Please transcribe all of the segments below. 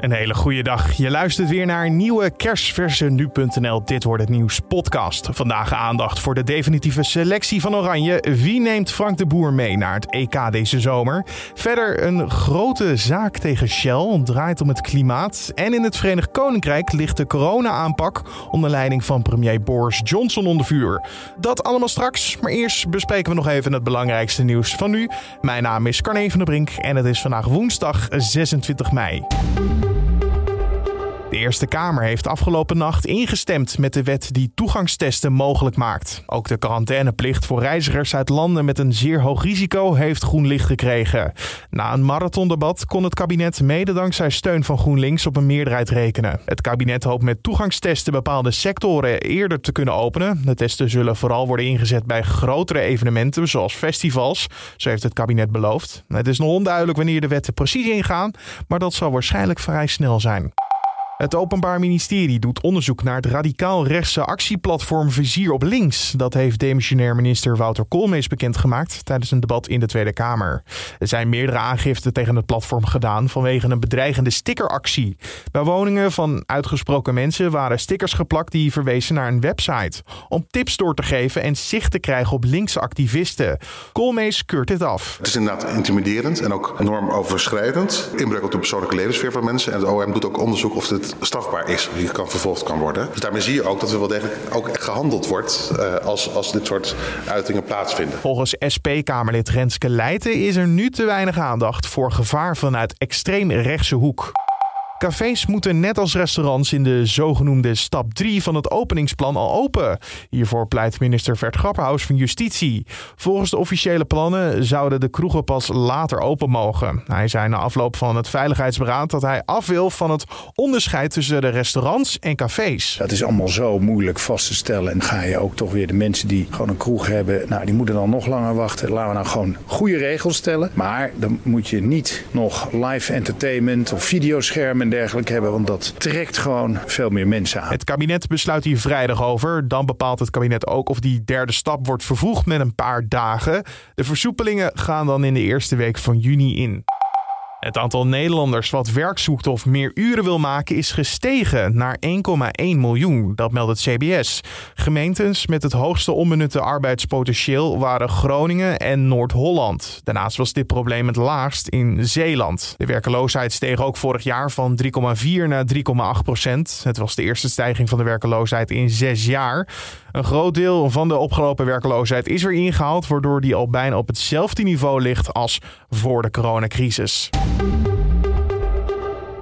Een hele goede dag. Je luistert weer naar een nieuwe kerstverse nu.nl Dit wordt het nieuws podcast. Vandaag aandacht voor de definitieve selectie van Oranje. Wie neemt Frank de Boer mee naar het EK deze zomer? Verder een grote zaak tegen Shell, draait om het klimaat. En in het Verenigd Koninkrijk ligt de corona-aanpak onder leiding van premier Boris Johnson onder vuur. Dat allemaal straks, maar eerst bespreken we nog even het belangrijkste nieuws van nu. Mijn naam is Carne van der Brink en het is vandaag woensdag 26 mei. Eerste Kamer heeft afgelopen nacht ingestemd met de wet die toegangstesten mogelijk maakt. Ook de quarantaineplicht voor reizigers uit landen met een zeer hoog risico heeft groen licht gekregen. Na een marathondebat kon het kabinet mede dankzij steun van GroenLinks op een meerderheid rekenen. Het kabinet hoopt met toegangstesten bepaalde sectoren eerder te kunnen openen. De testen zullen vooral worden ingezet bij grotere evenementen zoals festivals, zo heeft het kabinet beloofd. Het is nog onduidelijk wanneer de wetten precies ingaan, maar dat zal waarschijnlijk vrij snel zijn. Het Openbaar Ministerie doet onderzoek naar het radicaal-rechtse actieplatform Vizier op Links. Dat heeft demissionair minister Wouter Koolmees bekendgemaakt tijdens een debat in de Tweede Kamer. Er zijn meerdere aangiften tegen het platform gedaan vanwege een bedreigende stickeractie. Bij woningen van uitgesproken mensen waren stickers geplakt die verwezen naar een website. Om tips door te geven en zicht te krijgen op linkse activisten. Koolmees keurt dit af. Het is inderdaad intimiderend en ook normoverschrijdend. Inbreuk op de persoonlijke levenssfeer van mensen. En het OM doet ook onderzoek of dit strafbaar is, die kan vervolgd kan worden. Dus daarmee zie je ook dat er wel degelijk ook gehandeld wordt uh, als, als dit soort uitingen plaatsvinden. Volgens SP-Kamerlid Renske Leijten is er nu te weinig aandacht voor gevaar vanuit extreem rechtse hoek. Cafés moeten net als restaurants in de zogenoemde stap 3 van het openingsplan al open. Hiervoor pleit minister Vert Grapperhaus van Justitie. Volgens de officiële plannen zouden de kroegen pas later open mogen. Hij zei na afloop van het Veiligheidsberaad dat hij af wil van het onderscheid tussen de restaurants en cafés. Dat is allemaal zo moeilijk vast te stellen. En ga je ook toch weer de mensen die gewoon een kroeg hebben, nou die moeten dan nog langer wachten. Laten we nou gewoon goede regels stellen. Maar dan moet je niet nog live entertainment of videoschermen dergelijke hebben. Want dat trekt gewoon veel meer mensen aan. Het kabinet besluit hier vrijdag over. Dan bepaalt het kabinet ook of die derde stap wordt vervoegd met een paar dagen. De versoepelingen gaan dan in de eerste week van juni in. Het aantal Nederlanders wat werk zoekt of meer uren wil maken is gestegen naar 1,1 miljoen. Dat meldt het CBS. Gemeentes met het hoogste onbenutte arbeidspotentieel waren Groningen en Noord-Holland. Daarnaast was dit probleem het laagst in Zeeland. De werkeloosheid steeg ook vorig jaar van 3,4 naar 3,8 procent. Het was de eerste stijging van de werkeloosheid in zes jaar. Een groot deel van de opgelopen werkeloosheid is weer ingehaald, waardoor die al bijna op hetzelfde niveau ligt als voor de coronacrisis.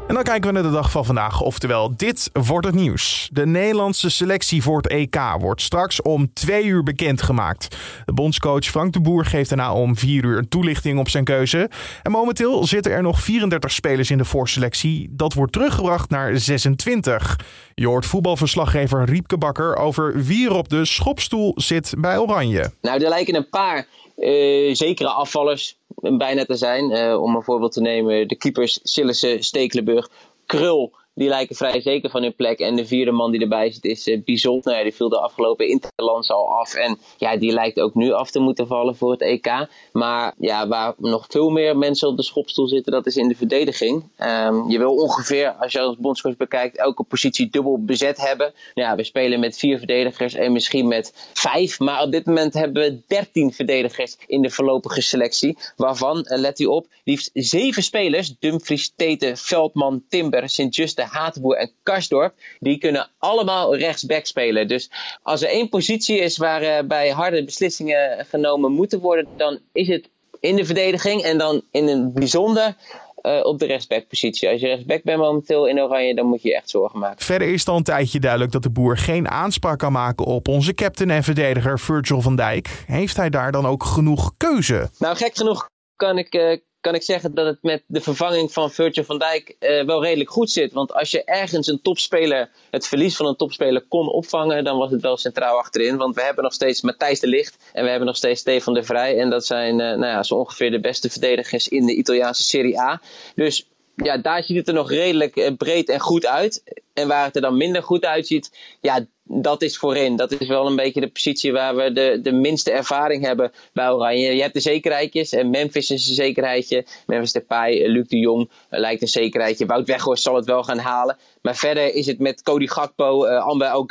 En dan kijken we naar de dag van vandaag. Oftewel, dit wordt het nieuws. De Nederlandse selectie voor het EK wordt straks om twee uur bekendgemaakt. De bondscoach Frank de Boer geeft daarna om vier uur een toelichting op zijn keuze. En momenteel zitten er nog 34 spelers in de voorselectie. Dat wordt teruggebracht naar 26. Je hoort voetbalverslaggever Riepke Bakker over wie er op de schopstoel zit bij Oranje. Nou, er lijken een paar uh, zekere afvallers bijna te zijn. Uh, om een voorbeeld te nemen, de keepers Sillissen, Stekelenburg, Krul die lijken vrij zeker van hun plek. En de vierde man die erbij zit is uh, Bizot. Nou ja, die viel de afgelopen Interlands al af. En ja, die lijkt ook nu af te moeten vallen voor het EK. Maar ja, waar nog veel meer mensen op de schopstoel zitten, dat is in de verdediging. Um, je wil ongeveer, als je als bondscoach bekijkt, elke positie dubbel bezet hebben. Ja, we spelen met vier verdedigers en misschien met vijf. Maar op dit moment hebben we dertien verdedigers in de voorlopige selectie. Waarvan, uh, let u op, liefst zeven spelers. Dumfries, Tete, Veldman, Timber, Sint-Juste, Hatenboer en Karsdorp, die kunnen allemaal rechtsback spelen. Dus als er één positie is waarbij uh, harde beslissingen genomen moeten worden, dan is het in de verdediging en dan in een bijzonder uh, op de rechtsbackpositie. Als je rechtsback bent momenteel in Oranje, dan moet je je echt zorgen maken. Verder is het al een tijdje duidelijk dat de boer geen aanspraak kan maken op onze captain en verdediger Virgil van Dijk. Heeft hij daar dan ook genoeg keuze? Nou, gek genoeg kan ik, uh, kan ik zeggen dat het met de vervanging van Virgil van Dijk uh, wel redelijk goed zit. Want als je ergens een topspeler, het verlies van een topspeler kon opvangen, dan was het wel centraal achterin. Want we hebben nog steeds Matthijs de Ligt en we hebben nog steeds Stefan de Vrij. En dat zijn uh, nou ja, zo ongeveer de beste verdedigers in de Italiaanse Serie A. Dus ja, daar ziet het er nog redelijk breed en goed uit. En waar het er dan minder goed uitziet, ja, dat is voorin. Dat is wel een beetje de positie waar we de, de minste ervaring hebben bij Oranje. Je hebt de zekerheidjes. En Memphis is een zekerheidje. Memphis Depay, Luc de Jong lijkt een zekerheidje. Wout Weghorst zal het wel gaan halen. Maar verder is het met Cody Gakpo, uh, Amber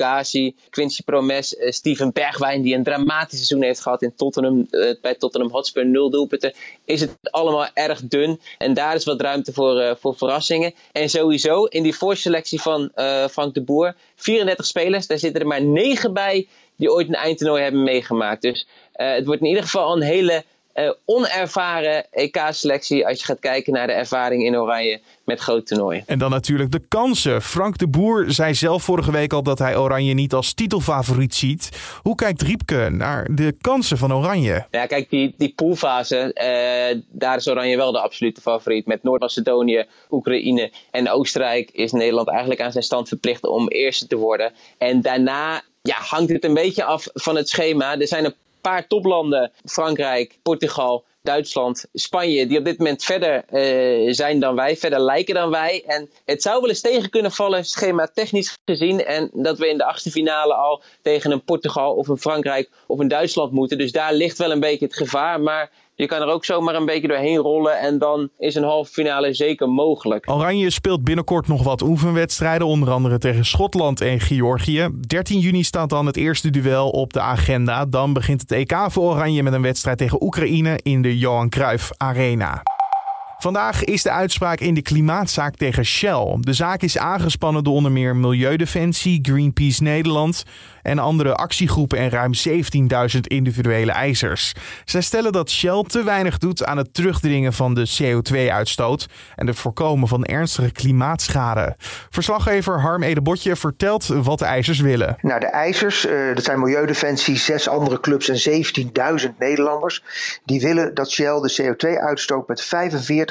Quincy Promes, uh, Steven Bergwijn, die een dramatisch seizoen heeft gehad in Tottenham, bij Tottenham Hotspur, nul doelpunten. Is het allemaal erg dun. En daar is wat ruimte voor, voor verrassingen. En sowieso in die voorselectie van Frank de Boer, 34 spelers, daar zitten er maar 9 bij die ooit een eindtoernooi hebben meegemaakt. Dus het wordt in ieder geval een hele uh, onervaren EK-selectie als je gaat kijken naar de ervaring in Oranje met groot toernooi. En dan natuurlijk de kansen. Frank de Boer zei zelf vorige week al dat hij Oranje niet als titelfavoriet ziet. Hoe kijkt Riepke naar de kansen van Oranje? Ja, kijk, die, die poolfase, uh, daar is Oranje wel de absolute favoriet. Met Noord-Macedonië, Oekraïne en Oostenrijk is Nederland eigenlijk aan zijn stand verplicht om eerste te worden. En daarna ja, hangt het een beetje af van het schema. Er zijn een paar toplanden, Frankrijk, Portugal, Duitsland, Spanje, die op dit moment verder uh, zijn dan wij, verder lijken dan wij. En het zou wel eens tegen kunnen vallen, schema technisch gezien. En dat we in de achtste finale al tegen een Portugal of een Frankrijk of een Duitsland moeten. Dus daar ligt wel een beetje het gevaar. Maar je kan er ook zomaar een beetje doorheen rollen en dan is een halve finale zeker mogelijk. Oranje speelt binnenkort nog wat oefenwedstrijden, onder andere tegen Schotland en Georgië. 13 juni staat dan het eerste duel op de agenda. Dan begint het EK voor Oranje met een wedstrijd tegen Oekraïne in de Johan Cruijff Arena. Vandaag is de uitspraak in de klimaatzaak tegen Shell. De zaak is aangespannen door onder meer Milieudefensie, Greenpeace Nederland en andere actiegroepen en ruim 17.000 individuele eisers. Zij stellen dat Shell te weinig doet aan het terugdringen van de CO2-uitstoot en het voorkomen van ernstige klimaatschade. Verslaggever Harm Edebotje vertelt wat de eisers willen. Nou, de eisers, uh, dat zijn Milieudefensie, zes andere clubs en 17.000 Nederlanders, die willen dat Shell de CO2-uitstoot met 45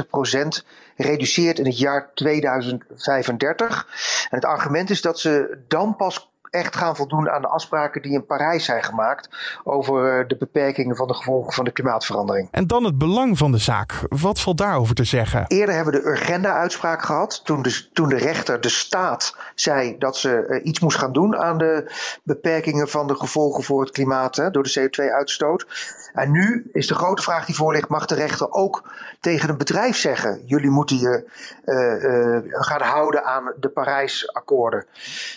reduceert in het jaar 2035. En het argument is dat ze dan pas echt gaan voldoen aan de afspraken die in Parijs zijn gemaakt over eh, de beperkingen van de gevolgen van de klimaatverandering. En dan het belang van de zaak. Wat valt daarover te zeggen? Eerder hebben we de Urgenda-uitspraak gehad. Toen de, toen de rechter, de staat, zei dat ze uh, iets moest gaan doen aan de beperkingen van de gevolgen voor het klimaat hè, door de CO2-uitstoot. En nu is de grote vraag die voor ligt: mag de rechter ook tegen een bedrijf zeggen: jullie moeten je uh, gaan houden aan de Parijsakkoorden?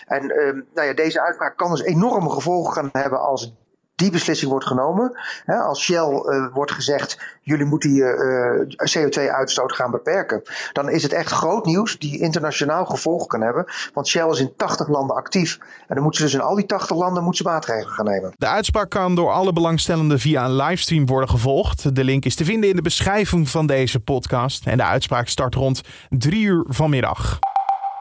En nou ja, deze uitspraak kan dus enorme gevolgen gaan hebben als die beslissing wordt genomen. Als Shell uh, wordt gezegd, jullie moeten je uh, CO2-uitstoot gaan beperken. Dan is het echt groot nieuws die internationaal gevolgen kan hebben. Want Shell is in 80 landen actief. En dan moeten ze dus in al die 80 landen moeten maatregelen gaan nemen. De uitspraak kan door alle belangstellenden via een livestream worden gevolgd. De link is te vinden in de beschrijving van deze podcast. En de uitspraak start rond 3 uur vanmiddag.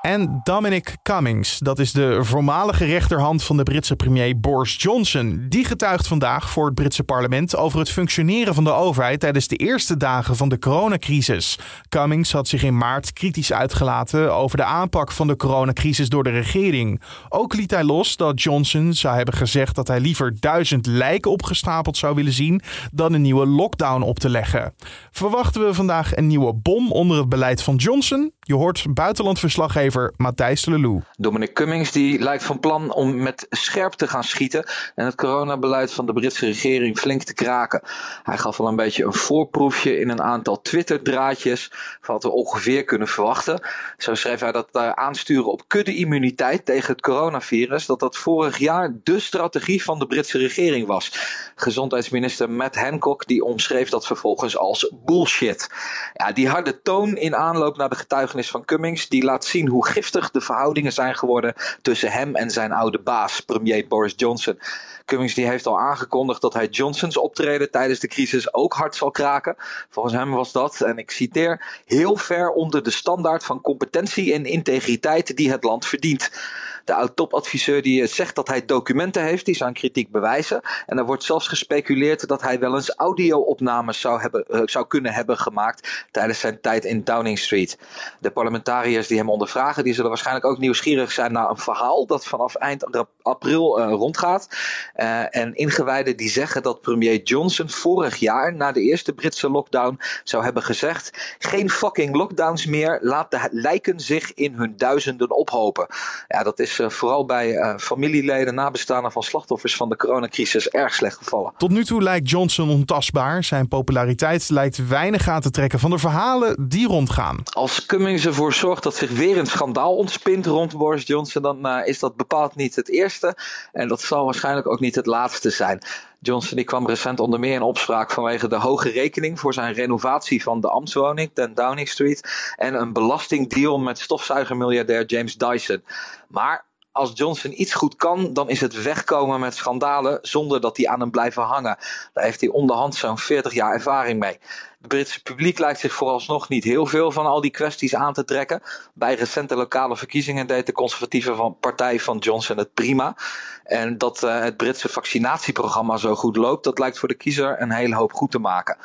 En Dominic Cummings, dat is de voormalige rechterhand van de Britse premier Boris Johnson. Die getuigt vandaag voor het Britse parlement over het functioneren van de overheid tijdens de eerste dagen van de coronacrisis. Cummings had zich in maart kritisch uitgelaten over de aanpak van de coronacrisis door de regering. Ook liet hij los dat Johnson zou hebben gezegd dat hij liever duizend lijken opgestapeld zou willen zien dan een nieuwe lockdown op te leggen. Verwachten we vandaag een nieuwe bom onder het beleid van Johnson? Je hoort buitenlandverslaggever Matthijs Lelou. Dominic Cummings die lijkt van plan om met scherp te gaan schieten en het coronabeleid van de Britse regering flink te kraken. Hij gaf al een beetje een voorproefje in een aantal Twitter-draadjes van wat we ongeveer kunnen verwachten. Zo schreef hij dat uh, aansturen op kudde-immuniteit tegen het coronavirus, dat dat vorig jaar de strategie van de Britse regering was. Gezondheidsminister Matt Hancock die omschreef dat vervolgens als bullshit. Ja, die harde toon in aanloop naar de getuigenis van Cummings die laat zien hoe giftig de verhoudingen zijn geworden tussen hem en zijn oude baas, premier Boris Johnson. Cummings die heeft al aangekondigd dat hij Johnsons optreden tijdens de crisis ook hard zal kraken. Volgens hem was dat, en ik citeer, heel ver onder de standaard van competentie en integriteit die het land verdient. De oud-topadviseur die zegt dat hij documenten heeft die zijn kritiek bewijzen. En er wordt zelfs gespeculeerd dat hij wel eens audio-opnames zou, hebben, uh, zou kunnen hebben gemaakt tijdens zijn tijd in Downing Street. De parlementariërs die hem ondervragen, die zullen waarschijnlijk ook nieuwsgierig zijn naar een verhaal dat vanaf eind april uh, rondgaat. En ingewijden die zeggen dat premier Johnson vorig jaar, na de eerste Britse lockdown, zou hebben gezegd: geen fucking lockdowns meer, laat de lijken zich in hun duizenden ophopen. Ja, dat is is vooral bij familieleden, nabestaanden van slachtoffers van de coronacrisis erg slecht gevallen. Tot nu toe lijkt Johnson ontastbaar. Zijn populariteit lijkt weinig aan te trekken van de verhalen die rondgaan. Als Cummings ervoor zorgt dat zich weer een schandaal ontspint rond Boris Johnson, dan is dat bepaald niet het eerste. En dat zal waarschijnlijk ook niet het laatste zijn. Johnson die kwam recent onder meer in opspraak vanwege de hoge rekening voor zijn renovatie van de ambtswoning, 10 Downing Street, en een belastingdeal met stofzuigermiljardair James Dyson. Maar als Johnson iets goed kan, dan is het wegkomen met schandalen zonder dat die aan hem blijven hangen. Daar heeft hij onderhand zo'n 40 jaar ervaring mee. Het Britse publiek lijkt zich vooralsnog niet heel veel van al die kwesties aan te trekken. Bij recente lokale verkiezingen deed de conservatieve partij van Johnson het prima. En dat uh, het Britse vaccinatieprogramma zo goed loopt, dat lijkt voor de kiezer een hele hoop goed te maken.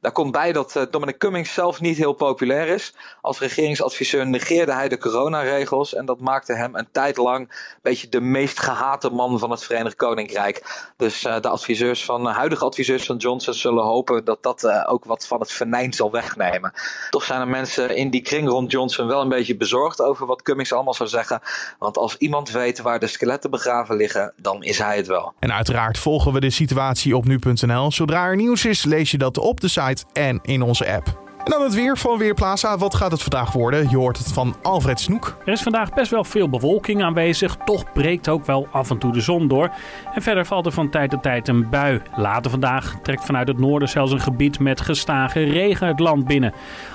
Daar komt bij dat uh, Dominic Cummings zelf niet heel populair is. Als regeringsadviseur negeerde hij de coronaregels en dat maakte hem een tijd lang een beetje de meest gehate man van het Verenigd Koninkrijk. Dus uh, de adviseurs van, uh, huidige adviseurs van Johnson zullen hopen dat dat ook wat van het venijn zal wegnemen. Toch zijn er mensen in die kring rond Johnson wel een beetje bezorgd over wat Cummings allemaal zou zeggen. Want als iemand weet waar de skeletten begraven liggen, dan is hij het wel. En uiteraard volgen we de situatie op nu.nl. Zodra er nieuws is, lees je dat op de site en in onze app. En dan het weer van Weerplaza. Wat gaat het vandaag worden? Je hoort het van Alfred Snoek. Er is vandaag best wel veel bewolking aanwezig. Toch breekt ook wel af en toe de zon door. En verder valt er van tijd tot tijd een bui. Later vandaag trekt vanuit het noorden zelfs een gebied met gestage regen het land binnen.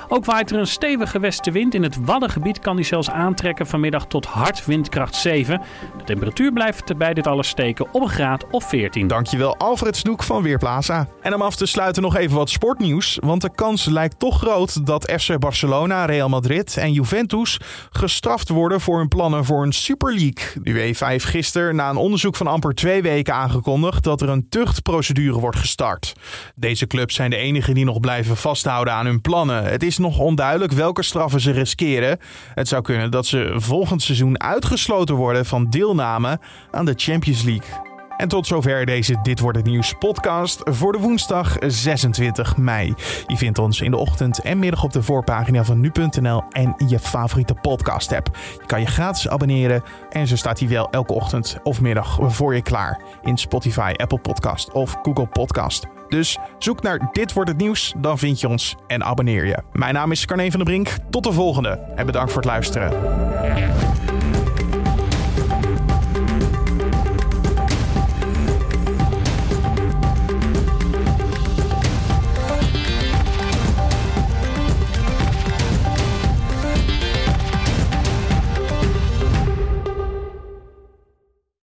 Ook waait er een stevige westenwind. In het Waddengebied kan die zelfs aantrekken vanmiddag tot hard windkracht 7. De temperatuur blijft bij dit alles steken op een graad of 14. Dankjewel Alfred Snoek van Weerplaza. En om af te sluiten nog even wat sportnieuws. Want de kans lijkt toch groot dat FC Barcelona, Real Madrid en Juventus gestraft worden voor hun plannen voor een Super League. De UEFA heeft gisteren na een onderzoek van amper twee weken aangekondigd dat er een tuchtprocedure wordt gestart. Deze clubs zijn de enigen die nog blijven vasthouden aan hun plannen. Het is nog onduidelijk welke straffen ze riskeren. Het zou kunnen dat ze volgend seizoen uitgesloten worden van deelname aan de Champions League. En tot zover deze Dit Wordt Het Nieuws podcast voor de woensdag 26 mei. Je vindt ons in de ochtend en middag op de voorpagina van nu.nl en je favoriete podcast app. Je kan je gratis abonneren en zo staat hij wel elke ochtend of middag voor je klaar in Spotify, Apple Podcast of Google Podcast. Dus zoek naar Dit Wordt Het Nieuws, dan vind je ons en abonneer je. Mijn naam is Carne van der Brink. Tot de volgende en bedankt voor het luisteren.